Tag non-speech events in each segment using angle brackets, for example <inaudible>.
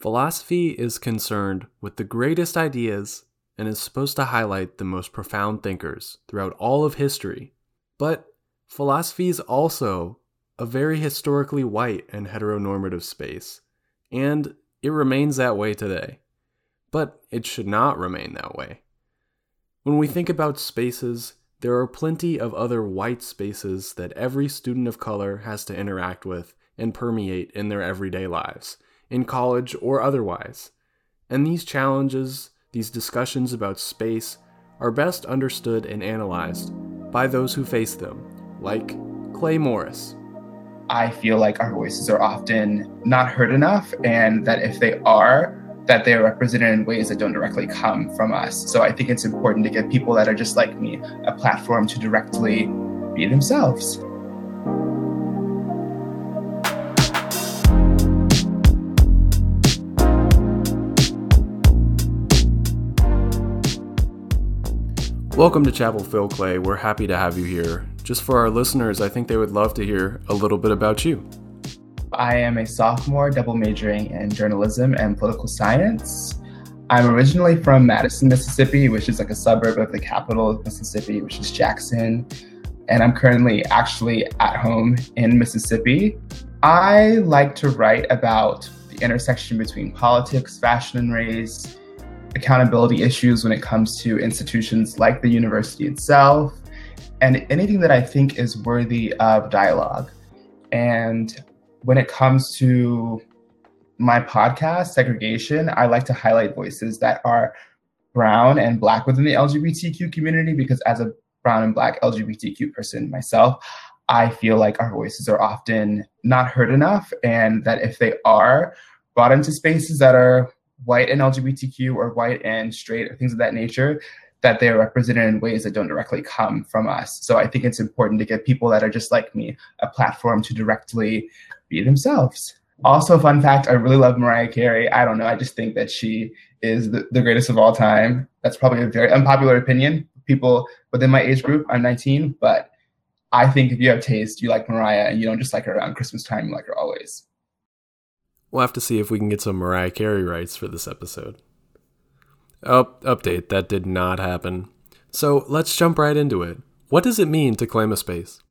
Philosophy is concerned with the greatest ideas and is supposed to highlight the most profound thinkers throughout all of history. But philosophy is also a very historically white and heteronormative space, and it remains that way today. But it should not remain that way. When we think about spaces, there are plenty of other white spaces that every student of color has to interact with and permeate in their everyday lives in college or otherwise. And these challenges, these discussions about space, are best understood and analyzed by those who face them, like Clay Morris. I feel like our voices are often not heard enough, and that if they are, that they're represented in ways that don't directly come from us. So I think it's important to give people that are just like me a platform to directly be themselves. Welcome to Chapel Phil Clay. We're happy to have you here. Just for our listeners, I think they would love to hear a little bit about you. I am a sophomore double majoring in journalism and political science. I'm originally from Madison, Mississippi, which is like a suburb of the capital of Mississippi, which is Jackson. And I'm currently actually at home in Mississippi. I like to write about the intersection between politics, fashion, and race, accountability issues when it comes to institutions like the university itself, and anything that I think is worthy of dialogue. And when it comes to my podcast, Segregaytion, I like to highlight voices that are brown and black within the LGBTQ community because as a brown and black LGBTQ person myself, I feel like our voices are often not heard enough, and that if they are brought into spaces that are white and LGBTQ or white and straight or things of that nature, that they're represented in ways that don't directly come from us. So I think it's important to give people that are just like me a platform to directly be themselves. Also, fun fact, I really love Mariah Carey. I don't know, I just think that she is the, the greatest of all time. That's probably a very unpopular opinion. People within my age group, I'm 19, but I think if you have taste, you like Mariah and you don't just like her around Christmas time, you like her always. We'll have to see if we can get some Mariah Carey rights for this episode. Oh, update, that did not happen. So let's jump right into it. What does it mean to claim a space?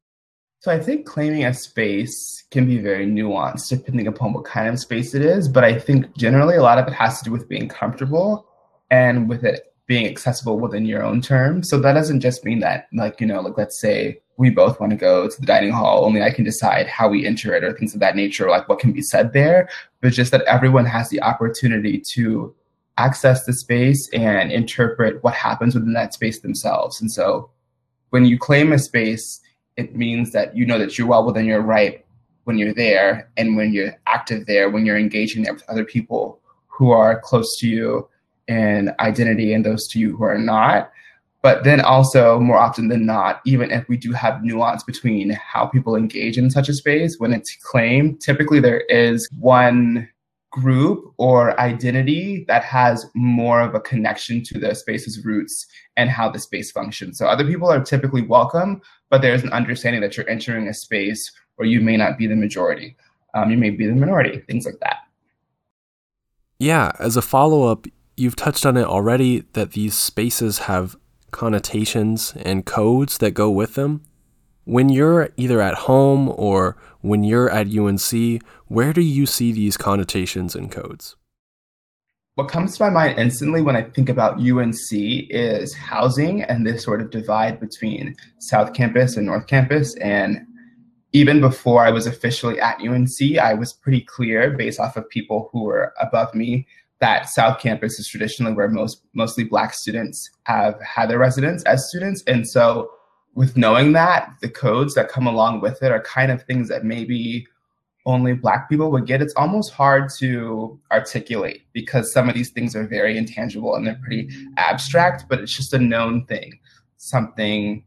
So I think claiming a space can be very nuanced depending upon what kind of space it is, but I think generally a lot of it has to do with being comfortable and with it being accessible within your own terms. So that doesn't just mean that like, you know, like let's say we both want to go to the dining hall, only I can decide how we enter it or things of that nature, like what can be said there, but just that everyone has the opportunity to access the space and interpret what happens within that space themselves. And so when you claim a space, it means that you know that you're well within your right when you're there and when you're active there, when you're engaging there with other people who are close to you in identity and those to you who are not. But then also, more often than not, even if we do have nuance between how people engage in such a space, when it's claimed, typically there is one group or identity that has more of a connection to the space's roots and how the space functions. So other people are typically welcome, but there's an understanding that you're entering a space where you may not be the majority. Um, you may be the minority, things like that. Yeah, as a follow up, you've touched on it already that these spaces have connotations and codes that go with them. When you're either at home or when you're at UNC, where do you see these connotations and codes? What comes to my mind instantly when I think about UNC is housing and this sort of divide between South Campus and North Campus. And even before I was officially at UNC, I was pretty clear based off of people who were above me that South Campus is traditionally where most mostly Black students have had their residence as students, and so with knowing that, the codes that come along with it are kind of things that maybe only Black people would get. It's almost hard to articulate because some of these things are very intangible and they're pretty abstract, but it's just a known thing, something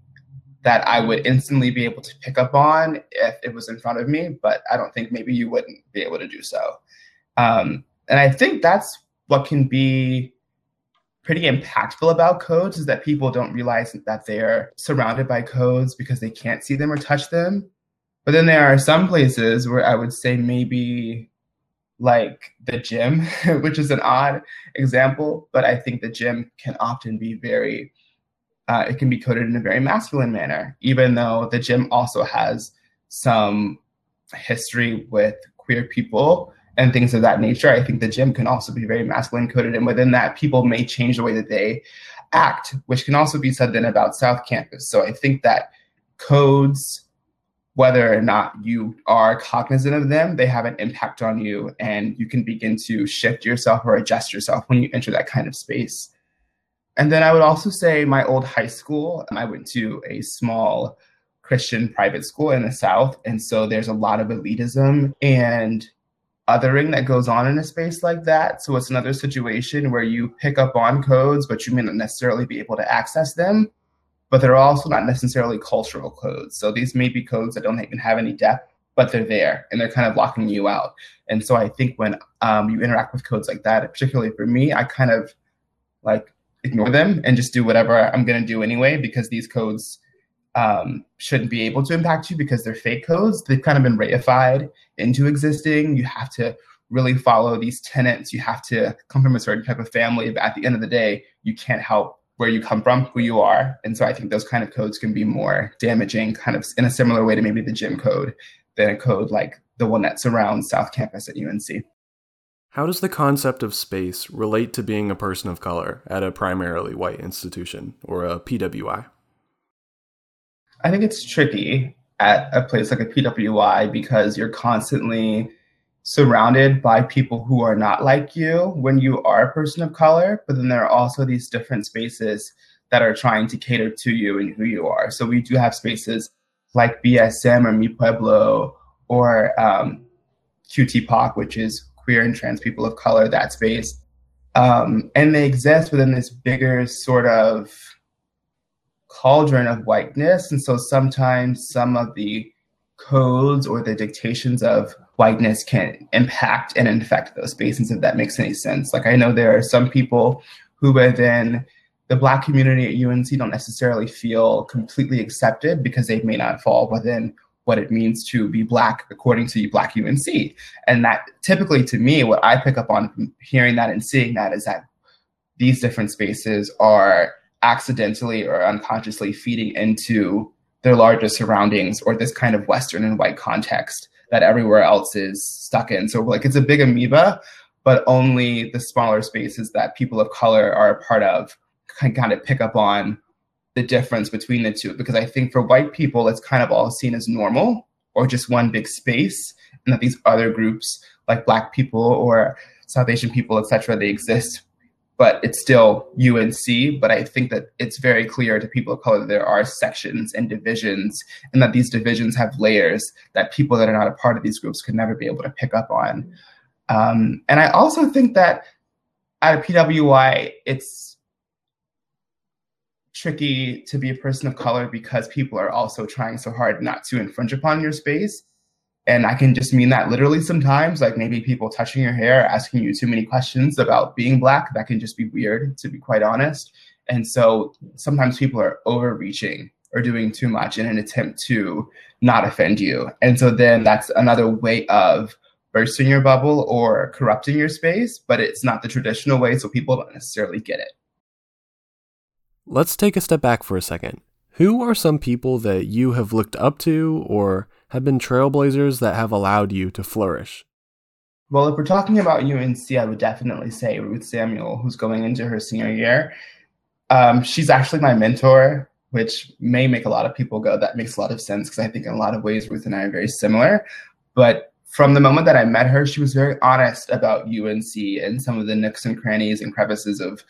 that I would instantly be able to pick up on if it was in front of me, but I don't think maybe you wouldn't be able to do so. Um, and I think that's what can be pretty impactful about codes is that people don't realize that they're surrounded by codes because they can't see them or touch them. But then there are some places where I would say maybe like the gym, <laughs> which is an odd example, but I think the gym can often be very, uh, it can be coded in a very masculine manner, even though the gym also has some history with queer people and things of that nature. I think the gym can also be very masculine coded, and within that, people may change the way that they act, which can also be said then about South Campus. So I think that codes whether or not you are cognizant of them, they have an impact on you, and you can begin to shift yourself or adjust yourself when you enter that kind of space. And then I would also say my old high school, I went to a small Christian private school in the South. And so there's a lot of elitism and othering that goes on in a space like that. So it's another situation where you pick up on codes, but you may not necessarily be able to access them but they're also not necessarily cultural codes. So these may be codes that don't even have any depth, but they're there and they're kind of locking you out. And so I think when um, you interact with codes like that, particularly for me, I kind of like ignore them and just do whatever I'm going to do anyway because these codes um, shouldn't be able to impact you because they're fake codes. They've kind of been reified into existing. You have to really follow these tenets. You have to come from a certain type of family. But at the end of the day, you can't help where you come from, who you are. And so I think those kind of codes can be more damaging, kind of in a similar way to maybe the gym code than a code like the one that surrounds South Campus at UNC. How does the concept of space relate to being a person of color at a primarily white institution or a PWI? I think it's tricky at a place like a PWI because you're constantly surrounded by people who are not like you when you are a person of color, but then there are also these different spaces that are trying to cater to you and who you are. So we do have spaces like BSM or Mi Pueblo or um, QTPOC, which is queer and trans people of color, that space. Um, and they exist within this bigger sort of cauldron of whiteness. And so sometimes some of the codes or the dictations of whiteness can impact and infect those spaces, if that makes any sense. Like I know there are some people who within the black community at UNC don't necessarily feel completely accepted because they may not fall within what it means to be black according to black UNC. And that typically to me, what I pick up on hearing that and seeing that is that these different spaces are accidentally or unconsciously feeding into their larger surroundings or this kind of Western and white context that everywhere else is stuck in. So like it's a big amoeba, but only the smaller spaces that people of color are a part of can kind of pick up on the difference between the two. Because I think for white people, it's kind of all seen as normal or just one big space, and that these other groups like Black people or South Asian people, etc., they exist but it's still UNC. But I think that it's very clear to people of color that there are sections and divisions, and that these divisions have layers that people that are not a part of these groups could never be able to pick up on. Um, and I also think that at a PWI, it's tricky to be a person of color because people are also trying so hard not to infringe upon your space. And I can just mean that literally sometimes, like maybe people touching your hair, asking you too many questions about being black. That can just be weird, to be quite honest. And so sometimes people are overreaching or doing too much in an attempt to not offend you. And so then that's another way of bursting your bubble or corrupting your space, but it's not the traditional way, so people don't necessarily get it. Let's take a step back for a second. Who are some people that you have looked up to or have been trailblazers that have allowed you to flourish? Well, if we're talking about UNC, I would definitely say Ruth Samuel, who's going into her senior year. Um, she's actually my mentor, which may make a lot of people go, that makes a lot of sense because I think in a lot of ways Ruth and I are very similar. But from the moment that I met her, she was very honest about UNC and some of the nooks and crannies and crevices of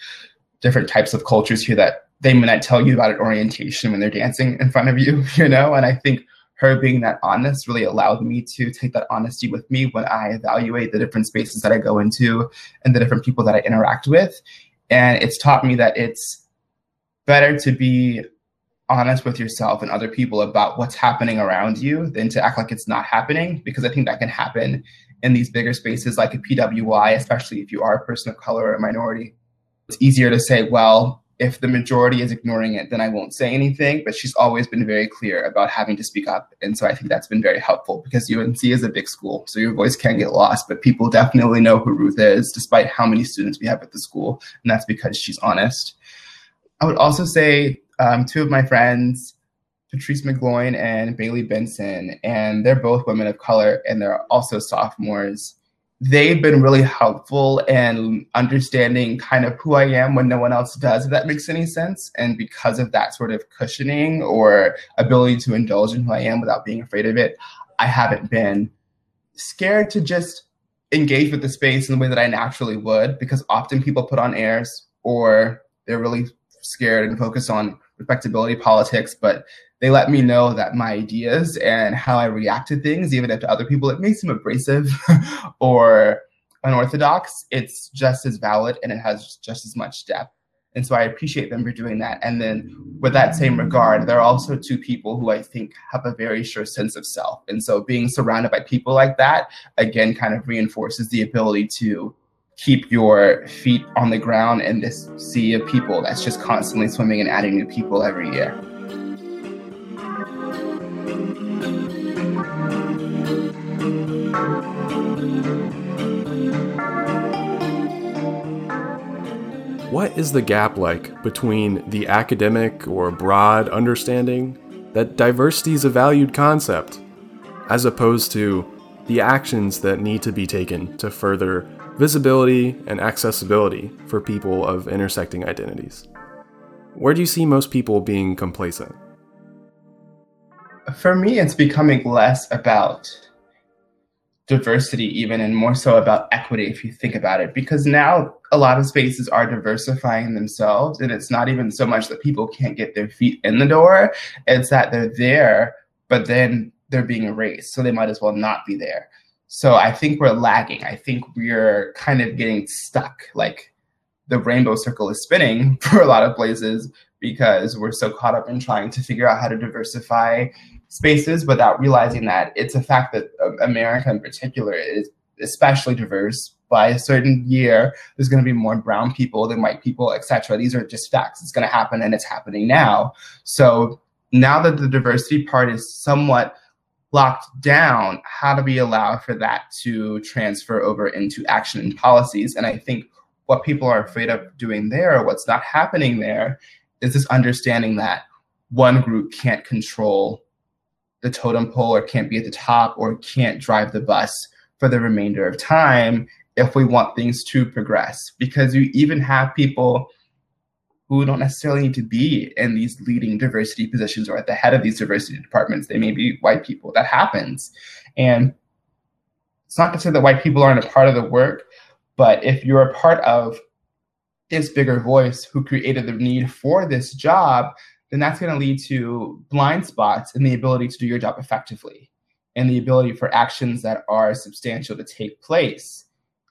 different types of cultures here that they may not tell you about at orientation when they're dancing in front of you, <laughs> you know? And I think her being that honest really allowed me to take that honesty with me when I evaluate the different spaces that I go into and the different people that I interact with. And it's taught me that it's better to be honest with yourself and other people about what's happening around you than to act like it's not happening, because I think that can happen in these bigger spaces like a PWI, especially if you are a person of color or a minority. It's easier to say, well, if the majority is ignoring it, then I won't say anything. But she's always been very clear about having to speak up. And so I think that's been very helpful because UNC is a big school. So your voice can get lost, but people definitely know who Ruth is, despite how many students we have at the school. And that's because she's honest. I would also say um, two of my friends, Patrice McGloin and Bailey Benson, and they're both women of color and they're also sophomores they've been really helpful in understanding kind of who I am when no one else does, if that makes any sense. And because of that sort of cushioning or ability to indulge in who I am without being afraid of it, I haven't been scared to just engage with the space in the way that I naturally would, because often people put on airs or they're really scared and focused on respectability politics, but they let me know that my ideas and how I react to things, even if to other people it may seem abrasive <laughs> or unorthodox, it's just as valid and it has just as much depth. And so I appreciate them for doing that. And then, with that same regard, there are also two people who I think have a very sure sense of self. And so, being surrounded by people like that, again, kind of reinforces the ability to keep your feet on the ground in this sea of people that's just constantly swimming and adding new people every year. What is the gap like between the academic or broad understanding that diversity is a valued concept, as opposed to the actions that need to be taken to further visibility and accessibility for people of intersecting identities? Where do you see most people being complacent? For me, it's becoming less about diversity even and more so about equity if you think about it because now a lot of spaces are diversifying themselves and it's not even so much that people can't get their feet in the door it's that they're there but then they're being erased so they might as well not be there so i think we're lagging i think we're kind of getting stuck like the rainbow circle is spinning <laughs> for a lot of places because we're so caught up in trying to figure out how to diversify spaces without realizing that it's a fact that uh, America in particular is especially diverse. By a certain year, there's going to be more brown people than white people, etc. These are just facts. It's going to happen, and it's happening now. So now that the diversity part is somewhat locked down, how do we allow for that to transfer over into action and policies? And I think what people are afraid of doing there, what's not happening there, is this understanding that one group can't control the totem pole or can't be at the top or can't drive the bus for the remainder of time if we want things to progress. Because you even have people who don't necessarily need to be in these leading diversity positions or at the head of these diversity departments. They may be white people. That happens. And it's not to say that white people aren't a part of the work, but if you're a part of this bigger voice who created the need for this job, then that's going to lead to blind spots in the ability to do your job effectively and the ability for actions that are substantial to take place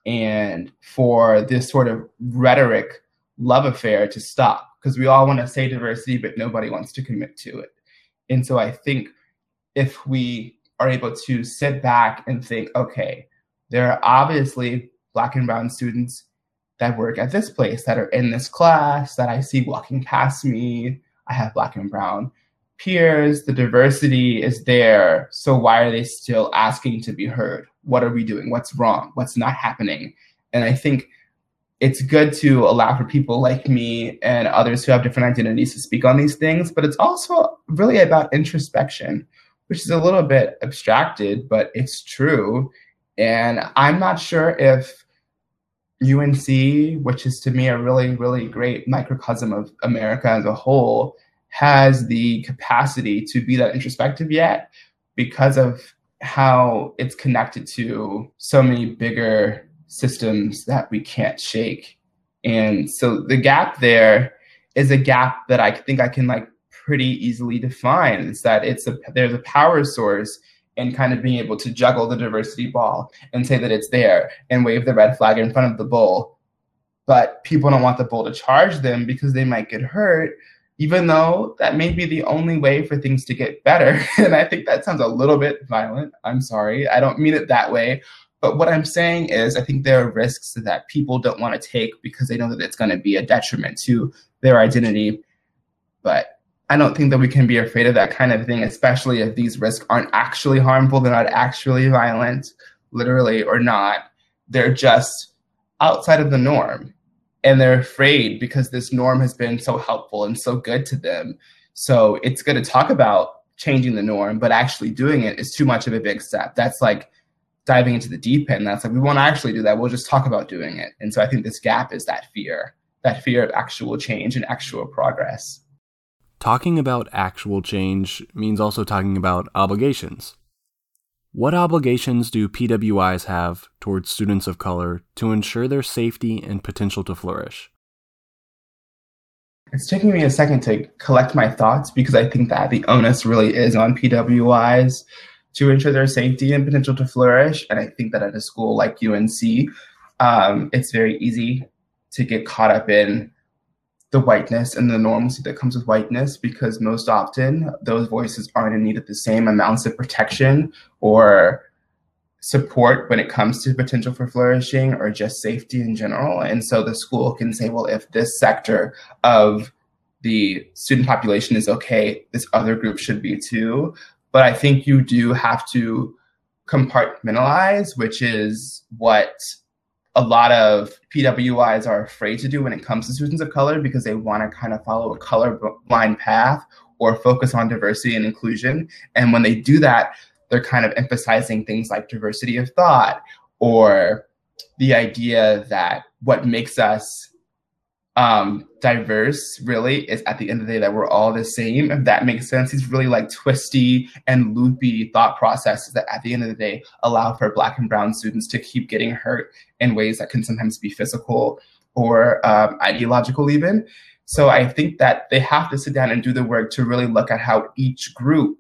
and for this sort of rhetoric love affair to stop because we all want to say diversity but nobody wants to commit to it and so i think if we are able to sit back and think okay there are obviously black and brown students that work at this place that are in this class that i see walking past me I have black and brown peers. The diversity is there. So why are they still asking to be heard? What are we doing? What's wrong? What's not happening? And I think it's good to allow for people like me and others who have different identities to speak on these things, but it's also really about introspection, which is a little bit abstracted, but it's true. And I'm not sure if UNC, which is to me a really, really great microcosm of America as a whole, has the capacity to be that introspective yet because of how it's connected to so many bigger systems that we can't shake. And so the gap there is a gap that I think I can like pretty easily define. Is that it's a there's a power source and kind of being able to juggle the diversity ball and say that it's there and wave the red flag in front of the bull. But people don't want the bull to charge them because they might get hurt, even though that may be the only way for things to get better. <laughs> and I think that sounds a little bit violent. I'm sorry. I don't mean it that way. But what I'm saying is, I think there are risks that people don't want to take because they know that it's going to be a detriment to their identity. But I don't think that we can be afraid of that kind of thing, especially if these risks aren't actually harmful, they're not actually violent, literally or not. They're just outside of the norm. And they're afraid because this norm has been so helpful and so good to them. So it's good to talk about changing the norm, but actually doing it is too much of a big step. That's like diving into the deep end. That's like, we won't actually do that. We'll just talk about doing it. And so I think this gap is that fear, that fear of actual change and actual progress. Talking about actual change means also talking about obligations. What obligations do PWIs have towards students of color to ensure their safety and potential to flourish? It's taking me a second to collect my thoughts because I think that the onus really is on PWIs to ensure their safety and potential to flourish. And I think that at a school like UNC, um, it's very easy to get caught up in the whiteness and the normalcy that comes with whiteness because most often those voices aren't in need of the same amounts of protection or support when it comes to potential for flourishing or just safety in general. And so the school can say, well, if this sector of the student population is okay, this other group should be too. But I think you do have to compartmentalize, which is what a lot of PWIs are afraid to do when it comes to students of color because they want to kind of follow a color blind path or focus on diversity and inclusion. And when they do that, they're kind of emphasizing things like diversity of thought or the idea that what makes us um, diverse really is at the end of the day that we're all the same. If that makes sense, these really like twisty and loopy thought processes that at the end of the day allow for Black and Brown students to keep getting hurt in ways that can sometimes be physical or um, ideological, even. So I think that they have to sit down and do the work to really look at how each group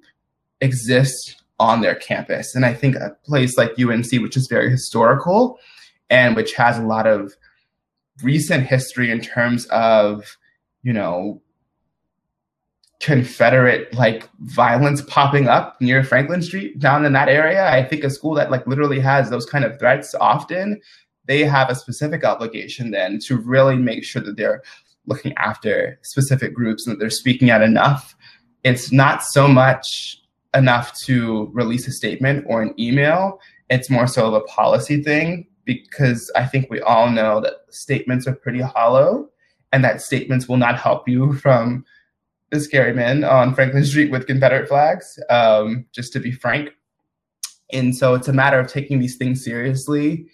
exists on their campus. And I think a place like UNC, which is very historical and which has a lot of recent history in terms of, you know, Confederate like violence popping up near Franklin Street down in that area. I think a school that like literally has those kind of threats often, they have a specific obligation then to really make sure that they're looking after specific groups and that they're speaking out enough. It's not so much enough to release a statement or an email. It's more so of a policy thing because I think we all know that statements are pretty hollow and that statements will not help you <laughs> from the scary men on Franklin Street with Confederate flags, um, just to be frank. And so it's a matter of taking these things seriously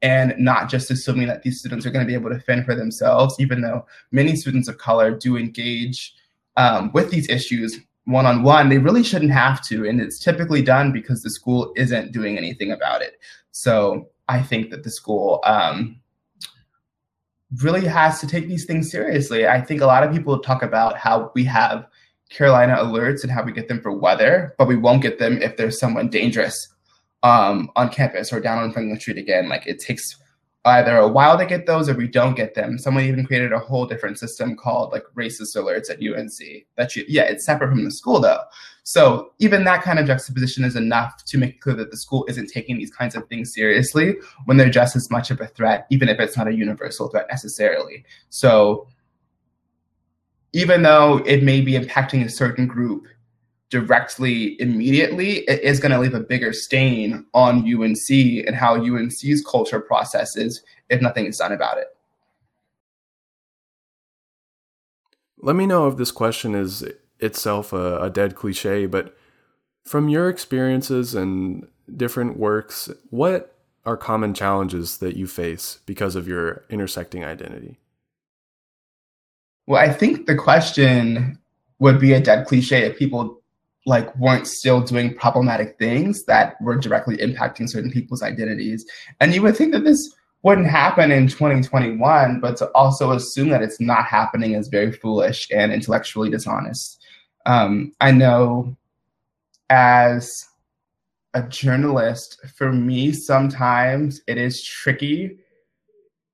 and not just assuming that these students are going to be able to fend for themselves, even though many students of color do engage um, with these issues one on one, they really shouldn't have to. And it's typically done because the school isn't doing anything about it. So I think that the school um, really has to take these things seriously. I think a lot of people talk about how we have Carolina alerts and how we get them for weather, but we won't get them if there's someone dangerous um, on campus or down on Franklin Street again. Like it takes either a while to get those or we don't get them. Someone even created a whole different system called like racist alerts at UNC. That you, yeah, it's separate from the school though. So even that kind of juxtaposition is enough to make clear that the school isn't taking these kinds of things seriously when they're just as much of a threat, even if it's not a universal threat necessarily. So even though it may be impacting a certain group, directly immediately, it is going to leave a bigger stain on UNC and how UNC's culture processes if nothing is done about it. Let me know if this question is itself a, a dead cliche, but from your experiences and different works, what are common challenges that you face because of your intersecting identity? Well, I think the question would be a dead cliche if people like weren't still doing problematic things that were directly impacting certain people's identities. And you would think that this wouldn't happen in 2021, but to also assume that it's not happening is very foolish and intellectually dishonest. Um, I know as a journalist, for me, sometimes it is tricky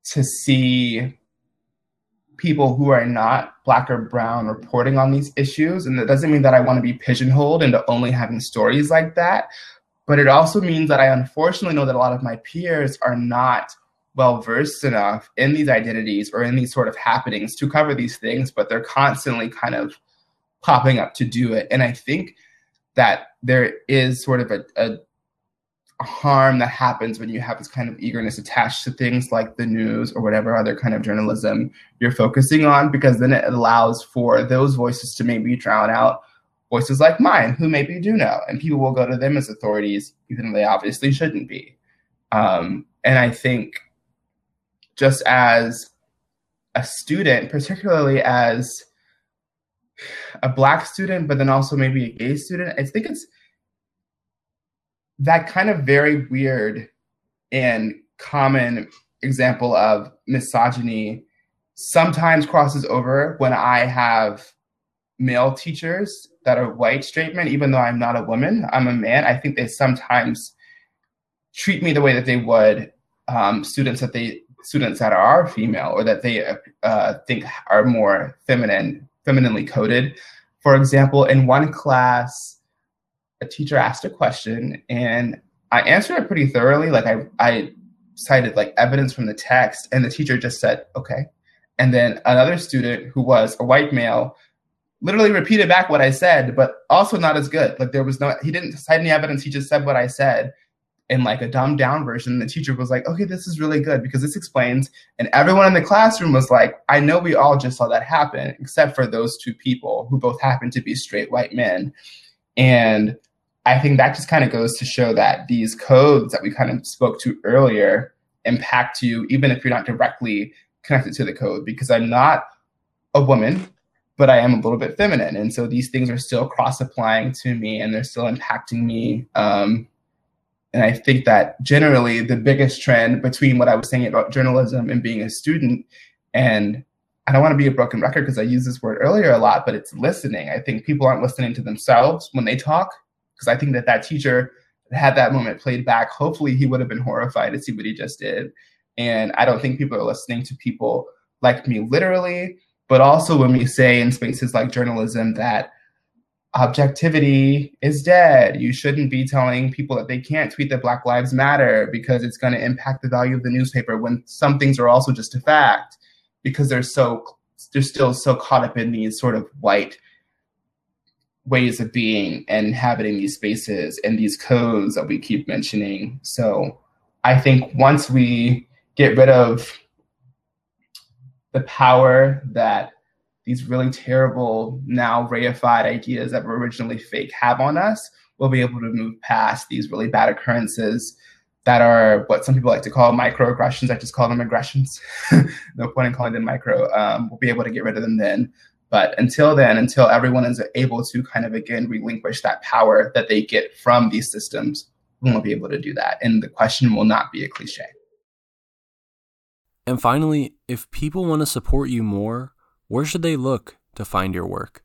to see people who are not black or brown reporting on these issues. And that doesn't mean that I want to be pigeonholed into only having stories like that. But it also means that I unfortunately know that a lot of my peers are not well versed enough in these identities or in these sort of happenings to cover these things, but they're constantly kind of popping up to do it. And I think that there is sort of a, a harm that happens when you have this kind of eagerness attached to things like the news or whatever other kind of journalism you're focusing on, because then it allows for those voices to maybe drown out voices like mine, who maybe do know, and people will go to them as authorities, even though they obviously shouldn't be. Um, and I think just as a student, particularly as a black student, but then also maybe a gay student, I think it's that kind of very weird and common example of misogyny sometimes crosses over when I have male teachers that are white straight men, even though I'm not a woman, I'm a man. I think they sometimes treat me the way that they would um, students that they students that are female or that they uh, think are more feminine, femininely coded. For example, in one class, a teacher asked a question and I answered it pretty thoroughly. Like I, I cited like evidence from the text, and the teacher just said, "Okay." And then another student who was a white male literally repeated back what I said, but also not as good. Like there was no, he didn't cite any evidence. He just said what I said in like a dumbed down version. The teacher was like, okay, this is really good because this explains. And everyone in the classroom was like, I know we all just saw that happen, except for those two people who both happen to be straight white men. And I think that just kind of goes to show that these codes that we kind of spoke to earlier impact you, even if you're not directly connected to the code, because I'm not a woman, but I am a little bit feminine. And so these things are still cross applying to me and they're still impacting me um, and I think that generally the biggest trend between what I was saying about journalism and being a student, and I don't want to be a broken record because I used this word earlier a lot, but it's listening. I think people aren't listening to themselves when they talk because I think that that teacher had that moment played back. Hopefully, he would have been horrified to see what he just did. And I don't think people are listening to people like me literally, but also when we say in spaces like journalism that objectivity is dead. You shouldn't be telling people that they can't tweet that Black Lives Matter because it's going to impact the value of the newspaper when some things are also just a fact because they're so they're still so caught up in these sort of white ways of being and inhabiting these spaces and these codes that we keep mentioning. So I think once we get rid of the power that these really terrible, now reified ideas that were originally fake have on us, we'll be able to move past these really bad occurrences that are what some people like to call microaggressions. I just call them aggressions. <laughs> no point in calling them micro. Um, we'll be able to get rid of them then. But until then, until everyone is able to kind of again relinquish that power that they get from these systems, we won't be able to do that. And the question will not be a cliche. And finally, if people want to support you more, where should they look to find your work?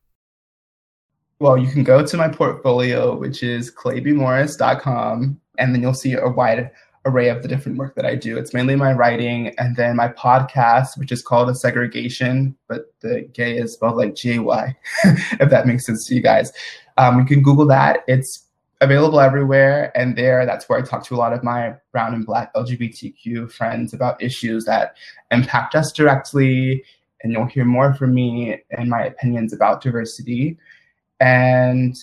Well, you can go to my portfolio, which is claybmorris.com, and then you'll see a wide array of the different work that I do. It's mainly my writing and then my podcast, which is called A Segregaytion, but the gay is spelled like G A Y, <laughs> if that makes sense to you guys. Um, you can Google that. It's available everywhere. And there, that's where I talk to a lot of my brown and black LGBTQ friends about issues that impact us directly and you'll hear more from me and my opinions about diversity. And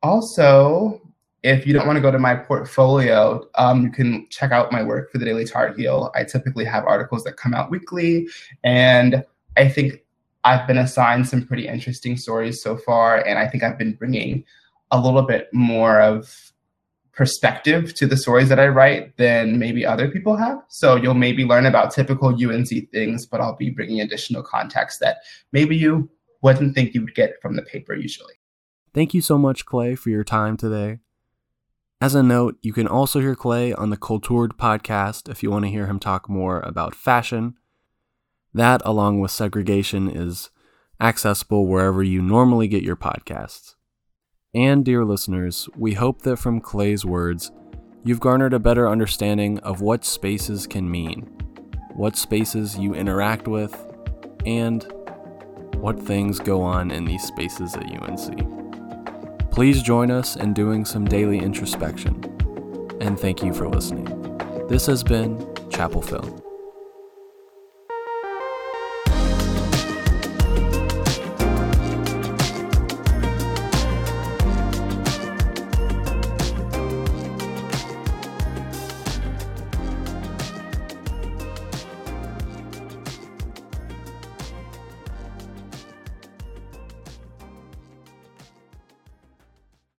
also, if you don't want to go to my portfolio, um, you can check out my work for the Daily Tar Heel. I typically have articles that come out weekly, and I think I've been assigned some pretty interesting stories so far, and I think I've been bringing a little bit more of perspective to the stories that I write than maybe other people have. So you'll maybe learn about typical UNC things, but I'll be bringing additional context that maybe you wouldn't think you would get from the paper usually. Thank you so much, Clay, for your time today. As a note, you can also hear Clay on the Cultured podcast if you want to hear him talk more about fashion. That, along with Segregaytion, is accessible wherever you normally get your podcasts. And, dear listeners, we hope that from Clay's words, you've garnered a better understanding of what spaces can mean, what spaces you interact with, and what things go on in these spaces at UNC. Please join us in doing some daily introspection, and thank you for listening. This has been Chapel Phil.